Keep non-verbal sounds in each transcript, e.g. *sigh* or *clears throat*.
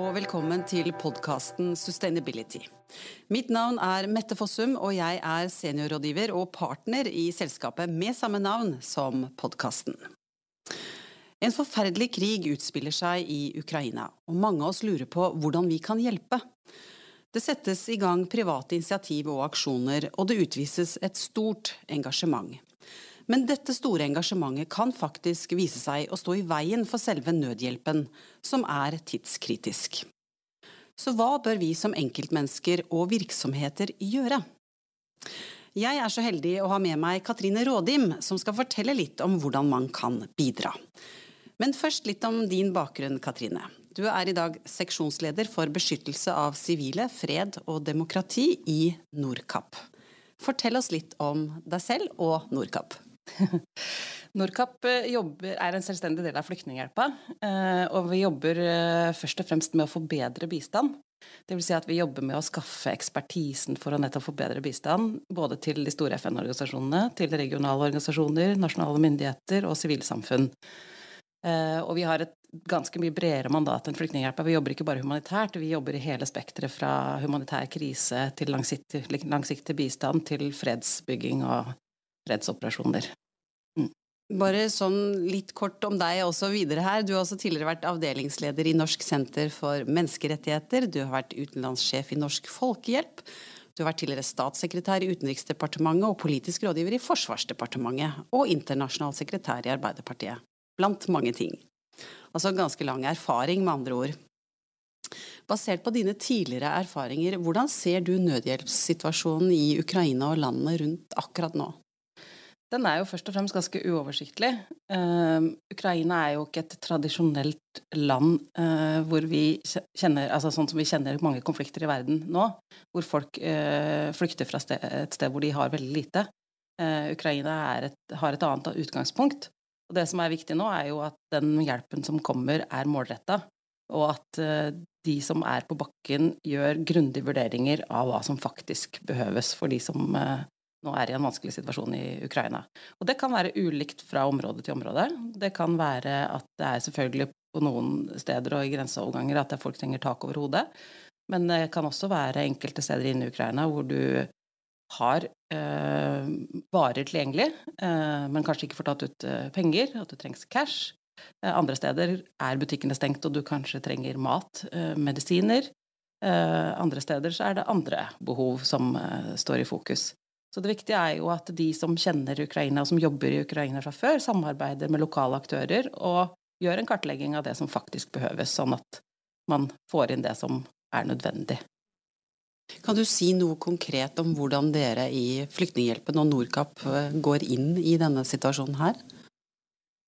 og velkommen til podkasten Sustainability. Mitt navn er Mette Fossum, og jeg er seniorrådgiver og partner i selskapet med samme navn som podkasten. En forferdelig krig utspiller seg i Ukraina, og mange av oss lurer på hvordan vi kan hjelpe. Det settes i gang private initiativ og aksjoner, og det utvises et stort engasjement. Men dette store engasjementet kan faktisk vise seg å stå i veien for selve nødhjelpen, som er tidskritisk. Så hva bør vi som enkeltmennesker og virksomheter gjøre? Jeg er så heldig å ha med meg Katrine Rådim, som skal fortelle litt om hvordan man kan bidra. Men først litt om din bakgrunn, Katrine. Du er i dag seksjonsleder for beskyttelse av sivile, fred og demokrati i Nordkapp. Fortell oss litt om deg selv og Nordkapp. *laughs* Nordkapp eh, er en selvstendig del av Flyktninghjelpa, eh, og vi jobber eh, først og fremst med å forbedre bistand. Vil si at vi jobber med å skaffe ekspertisen for å nettopp forbedre bistand, både til de store FN-organisasjonene, til regionale organisasjoner, nasjonale myndigheter og sivilsamfunn. Og vi har et ganske mye bredere mandat enn Flyktninghjelpa. Vi jobber ikke bare humanitært, vi jobber i hele spekteret fra humanitær krise til langsiktig, langsiktig bistand til fredsbygging og fredsoperasjoner. Bare sånn litt kort om deg også videre her. Du har også tidligere vært avdelingsleder i Norsk senter for menneskerettigheter. Du har vært utenlandssjef i Norsk Folkehjelp. Du har vært tidligere statssekretær i Utenriksdepartementet og politisk rådgiver i Forsvarsdepartementet. Og internasjonal sekretær i Arbeiderpartiet. Blant mange ting. Altså ganske lang erfaring, med andre ord. Basert på dine tidligere erfaringer, hvordan ser du nødhjelpssituasjonen i Ukraina og landene rundt akkurat nå? Den er jo først og fremst ganske uoversiktlig. Uh, Ukraina er jo ikke et tradisjonelt land uh, hvor vi kjenner altså sånn som vi kjenner mange konflikter i verden nå, hvor folk uh, flykter fra sted, et sted hvor de har veldig lite. Ukraina et, har et annet utgangspunkt. Og det som er viktig nå, er jo at den hjelpen som kommer, er målretta, og at de som er på bakken, gjør grundige vurderinger av hva som faktisk behøves for de som nå er i en vanskelig situasjon i Ukraina. Og det kan være ulikt fra område til område. Det kan være at det er selvfølgelig på noen steder og i grenseoverganger at folk trenger tak over hodet. Men det kan også være enkelte steder inne i Ukraina hvor du har øh, varer tilgjengelig, øh, men kanskje ikke får tatt ut øh, penger, at du trengs cash. Andre steder er butikkene stengt, og du kanskje trenger mat, medisiner. Andre steder så er det andre behov som står i fokus. Så det viktige er jo at de som kjenner Ukraina, og som jobber i Ukraina fra før, samarbeider med lokale aktører og gjør en kartlegging av det som faktisk behøves, sånn at man får inn det som er nødvendig. Kan du si noe konkret om hvordan dere i Flyktninghjelpen og Nordkapp eh, går inn i denne situasjonen her?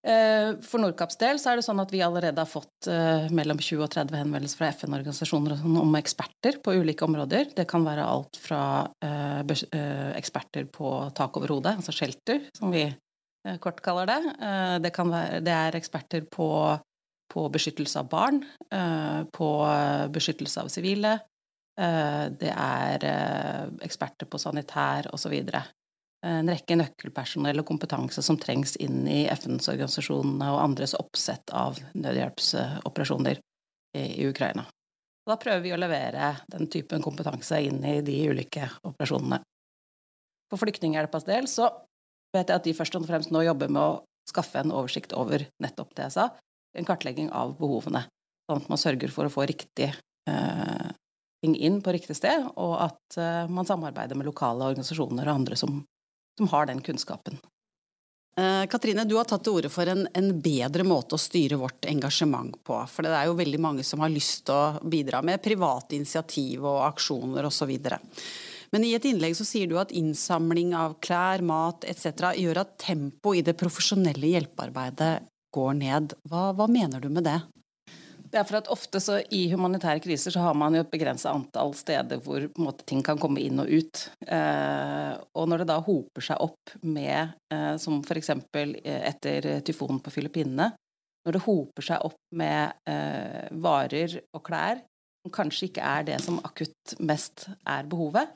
Eh, for Nordkapps del så er det sånn at vi allerede har fått eh, mellom 20 og 30 henvendelser fra FN-organisasjoner sånn om eksperter på ulike områder. Det kan være alt fra eh, eksperter på tak over hodet, altså shelter, som vi kort kaller det. Det, være, det er eksperter på, på, beskyttelse av barn, på beskyttelse av sivile. Det er eksperter på sanitær osv en rekke nøkkelpersonell og kompetanse som trengs inn i FNs organisasjonene og andres oppsett av nødhjelpsoperasjoner i Ukraina. da prøver vi å levere den typen kompetanse inn i de ulike operasjonene. For Flyktninghjelpas del så vet jeg at de først og fremst nå jobber med å skaffe en oversikt over nettopp det jeg sa, en kartlegging av behovene, sånn at man sørger for å få riktig eh, ting inn på riktig sted, og at eh, man samarbeider med lokale organisasjoner og andre som som har den kunnskapen. Eh, Katrine, du har tatt til orde for en, en, bedre måte å styre vårt engasjement på. For det er jo veldig mange som har lyst til å bidra med private initiativ og aksjoner osv. Men i et innlegg så sier du at innsamling av klær, mat etc. gjør at tempoet i det profesjonelle hjelpearbeidet går ned. Hva, hva mener du med det? Det er for at ofte så I humanitære kriser så har man jo et begrensa antall steder hvor måte, ting kan komme inn og ut. Eh, og når det da hoper seg opp med, eh, som f.eks. etter tyfonen på Filippinene, når det hoper seg opp med eh, varer og klær som kanskje ikke er det som akutt mest er behovet,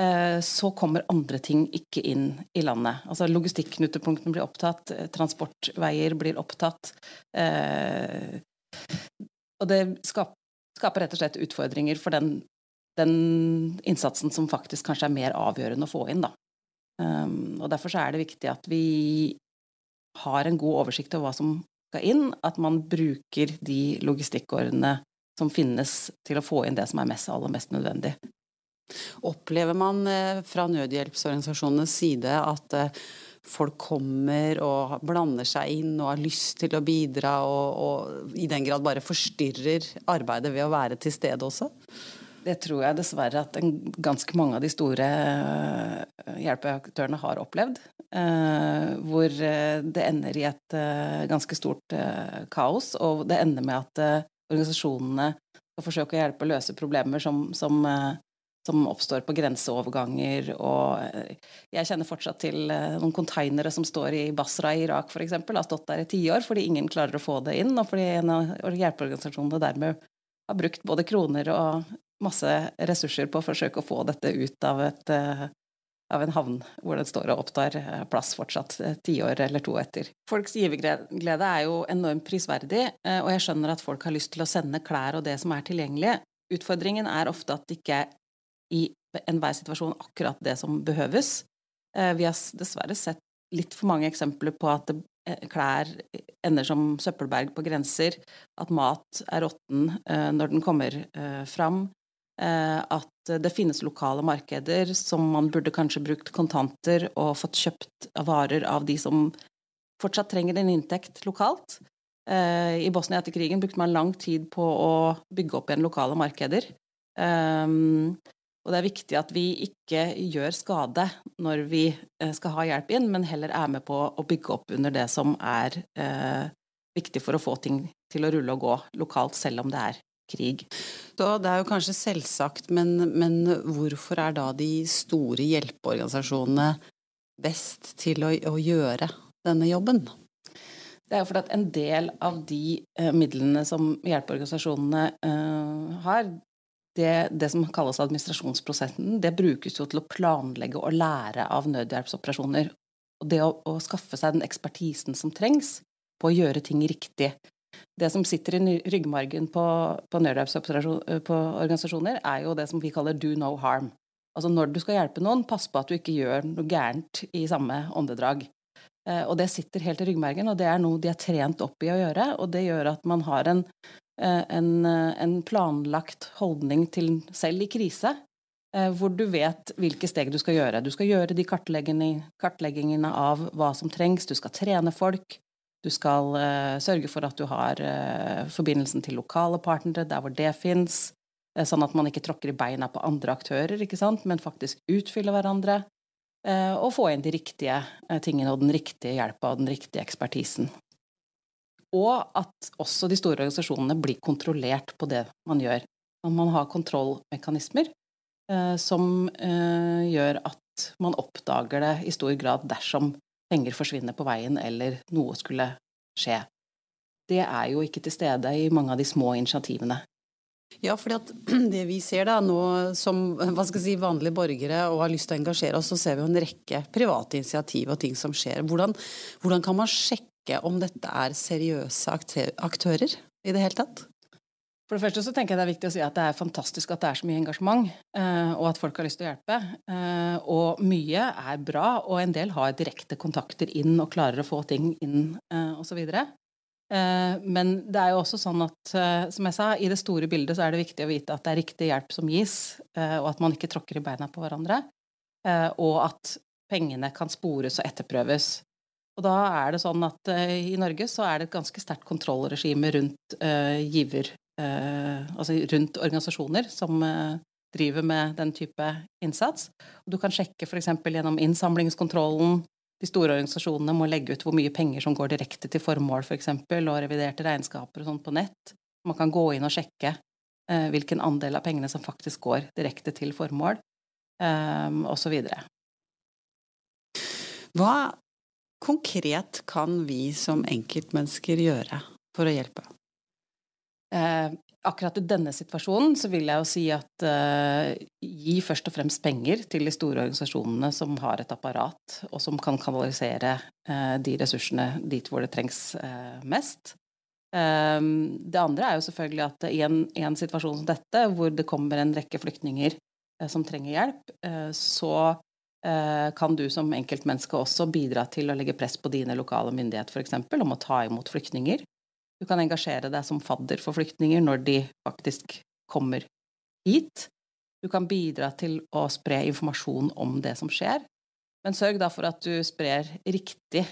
eh, så kommer andre ting ikke inn i landet. Altså Logistikknutepunktene blir opptatt, transportveier blir opptatt. Eh, og det skaper skaper rett og slett utfordringer for den, den innsatsen som faktisk kanskje er mer avgjørende å få inn, da. Um, og derfor så er det viktig at vi har en god oversikt over hva som skal inn, at man bruker de logistikkårene som finnes til å få inn det som er mest, aller mest nødvendig. Opplever man eh, fra nødhjelpsorganisasjonenes side at eh, folk kommer og blander seg inn og har lyst til å bidra, og, og i den grad bare forstyrrer arbeidet ved å være til stede også? Det tror jeg dessverre at ganske mange av de store uh, hjelpeaktørene har opplevd. Uh, hvor uh, det ender i et ganske stort kaos, og det ender med at organisasjonene skal forsøke å hjelpe å løse problemer som, som som oppstår på grenseoverganger. Og eh, jeg kjenner fortsatt til eh, noen konteinere som står i Basra i Irak f.eks. Har stått der i tiår fordi ingen klarer å få det inn, og fordi en av hjelpeorganisasjonene dermed har brukt både kroner og masse ressurser på å forsøke å få dette ut av, et, eh, av en havn hvor den står og opptar plass fortsatt tiår eller to etter. Folks giverglede er jo enormt prisverdig, og jeg skjønner at folk har lyst til å sende klær og det som er tilgjengelig. Utfordringen er ofte at det ikke i enhver situasjon akkurat det som behøves. Eh, vi har dessverre sett litt for mange eksempler på at eh, klær ender som søppelberg på grenser, at mat er råtten eh, når den kommer fram, at det finnes lokale markeder som man burde kanskje brukt kontanter og fått kjøpt varer av de som fortsatt trenger en inntekt lokalt. I Bosnia etter krigen brukte man lang tid på å bygge opp igjen lokale markeder. Og det er viktig at vi ikke gjør skade når vi eh, skal ha hjelp inn, men heller er med på å bygge opp under det som er eh, viktig for å få ting til å rulle og gå lokalt, selv om det er krig. Så det er jo kanskje selvsagt, men, men hvorfor er da de store hjelpeorganisasjonene best til å, å gjøre denne jobben? Det er jo fordi at en del av de eh, midlene som hjelpeorganisasjonene eh, har, det, det, som kalles administrasjonsprosessen, det brukes jo til å planlegge og lære av nødhjelpsoperasjoner. Og det å, å, skaffe seg den ekspertisen som trengs på å gjøre ting riktig. Det som sitter i ryggmargen på, på nødhjelpsorganisasjoner, er jo det som vi kaller do no harm. Altså når du skal hjelpe noen, pass på at du ikke gjør noe gærent i samme åndedrag. Eh, og det sitter helt i ryggmargen, og det er noe de er trent opp i å gjøre. Og det gjør at man har en Eh, en, eh, en, planlagt holdning til selv i krise, eh, hvor du vet hvilke steg du skal gjøre. Du skal gjøre de kartleggingene av hva som trengs, du skal trene folk, du skal sørge for at du har forbindelsen til lokale partnere der hvor det fins, sånn at man ikke tråkker i beina på andre aktører, men faktisk utfyller hverandre. Og få inn de riktige tingene og den riktige hjelpa og den riktige ekspertisen. Og at også de store organisasjonene blir kontrollert på det man gjør. Om man har kontrollmekanismer eh, som eh, gjør at man oppdager det i stor grad dersom penger forsvinner på veien eller noe skulle skje. Det er jo ikke til stede i mange av de små initiativene. Ja, for *clears throat* det vi ser da nå som si, vanlige borgere og har lyst til å engasjere oss, så ser vi jo en rekke private initiativ og ting som skjer. Hvordan, hvordan kan man sjekke sjekke om dette er seriøse aktører i det hele tatt? For det første så tenker jeg det er viktig å si at det er fantastisk at det er så mye engasjement, eh, og at folk har lyst til å hjelpe. Eh, og mye er bra, og en del har direkte kontakter inn og klarer å få ting inn eh, osv. Men det er jo også sånn at, som jeg sa, i det store bildet så er det viktig å vite at det er riktig hjelp som gis, og at man ikke tråkker i beina på hverandre. Og at pengene kan spores og etterprøves. Og da er det sånn at uh, i Norge så er det et ganske sterkt kontrollregime rundt uh, giver uh, Altså rundt organisasjoner som driver med den type innsats. Og du kan sjekke f.eks. gjennom innsamlingskontrollen. De store organisasjonene må legge ut hvor mye penger som går direkte til formål, f.eks., for og reviderte regnskaper og sånn på nett. Man kan gå inn og sjekke hvilken andel av pengene som faktisk går direkte til formål, um, osv. Hva konkret kan vi som enkeltmennesker gjøre for å hjelpe? Eh, akkurat i denne situasjonen så vil jeg jo si at eh, gi først og fremst penger til de store organisasjonene som har et apparat, og som kan kanalisere eh, de ressursene dit hvor det trengs eh, mest. Um, det andre er jo selvfølgelig at i en, en, situasjon som dette, hvor det kommer en rekke flyktninger uh, som trenger hjelp, så kan du som enkeltmenneske også bidra til å legge press på dine lokale myndigheter f.eks. om å ta imot flyktninger. Du kan engasjere deg som fadder for flyktninger når de faktisk kommer hit. Du kan bidra til å spre informasjon om det som skjer. Men sørg da for at du sprer riktig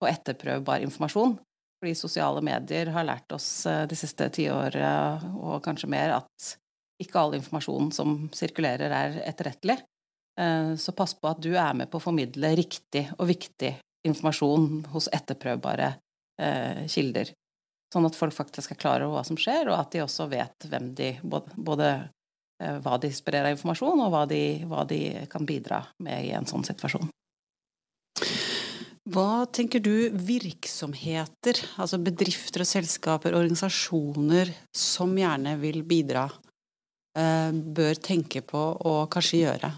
og etterprøvbar informasjon. Fordi sosiale medier har lært oss eh, de siste tiåra, og kanskje mer, at ikke all informasjon som sirkulerer, er etterrettelig. Eh, så pass på at du er med på å formidle riktig og viktig informasjon hos etterprøvbare eh, kilder. Sånn at folk faktisk er klar over hva som skjer, og at de også vet hvem de både, eh, hva de sprer av informasjon, og hva de, hva de, kan bidra med i en sånn situasjon. Hva tenker du virksomheter, altså bedrifter og selskaper, organisasjoner som gjerne vil bidra, bør tenke på og kanskje gjøre?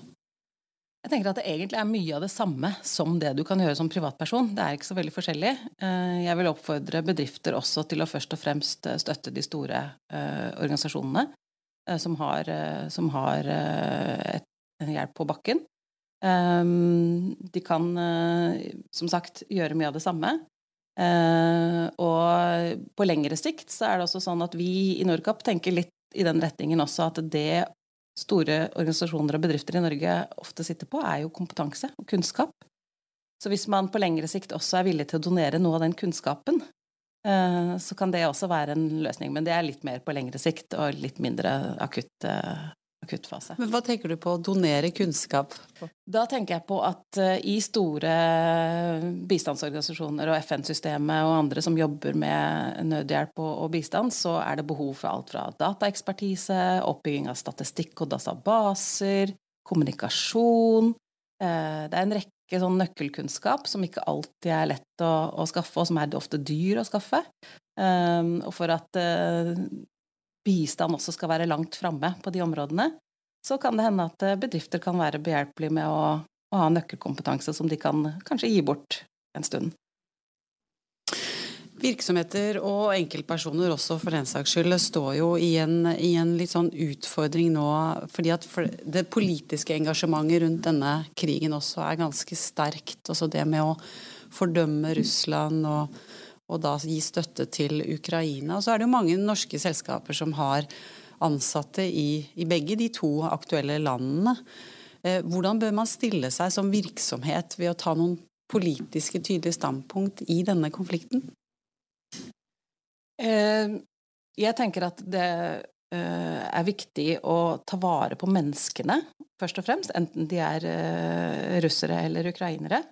Jeg tenker at det egentlig er mye av det samme som det du kan gjøre som privatperson. Det er ikke så veldig forskjellig. Eh, jeg vil oppfordre bedrifter også til å først og fremst eh, støtte de store uh, organisasjonene som har, som har et, en hjelp på bakken. De kan som sagt gjøre mye av det samme. og på lengre sikt så er det også sånn at vi i Norcap tenker litt i den retningen også at det store organisasjoner og bedrifter i Norge ofte sitter på, er jo kompetanse og kunnskap. Så hvis man på lengre sikt også er villig til å donere noe av den kunnskapen, eh, så kan det også være en løsning. Men det er litt mer på lengre sikt og litt mindre akutt eh, akuttfase. Men hva tenker du på å donere kunnskap? Da tenker jeg på at uh, i store bistandsorganisasjoner og FN-systemet og andre som jobber med nødhjelp og, bistand, så er det behov for alt fra dataekspertise, oppbygging av statistikk og databaser, kommunikasjon. Uh, det er en rekke sånn nøkkelkunnskap som ikke alltid er lett å, å skaffe, og som er ofte dyr å skaffe. Um, og for at uh, bistand også skal være langt framme på de områdene, så kan det hende at eh, bedrifter kan være behjelpelige med å, å, ha nøkkelkompetanse som de kan kanskje gi bort en stund. Virksomheter og enkeltpersoner også, for den saks skyld, står jo i en, i en litt sånn utfordring nå. fordi at det politiske engasjementet rundt denne krigen også er ganske sterkt. Også det med å fordømme Russland og og da gi støtte til Ukraina. Og så er det jo mange norske selskaper som har ansatte i, i begge de to aktuelle landene. Eh, hvordan bør man stille seg som virksomhet ved å ta noen politiske tydelige standpunkt i denne konflikten? Eh, jeg tenker at det eh, er viktig å ta vare på menneskene, først og fremst. Enten de er russere eller ukrainere.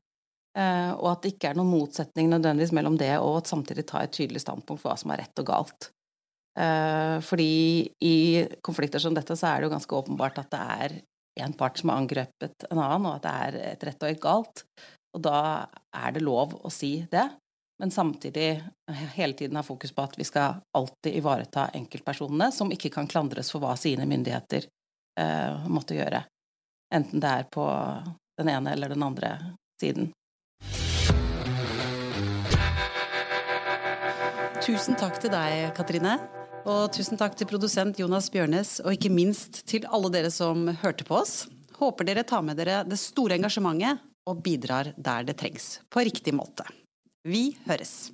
Uh, og at det ikke er noen motsetning nødvendigvis mellom det og at samtidig ta et tydelig standpunkt for hva som er rett og galt. Uh, fordi i konflikter som dette så er det jo ganske åpenbart at det er en part som har angrepet en annen, og at det er et rett og et galt. Og da er det lov å si det, men samtidig hele tiden ha fokus på at vi skal alltid ivareta enkeltpersonene som ikke kan klandres for hva sine myndigheter uh, måtte gjøre. Enten det er på den ene eller den andre siden. Tusen takk til deg, Katrine. Og tusen takk til produsent Jonas Bjørnes, og ikke minst til alle dere som hørte på oss. Håper dere tar med dere det store engasjementet og bidrar der det trengs, på riktig måte. Vi høres.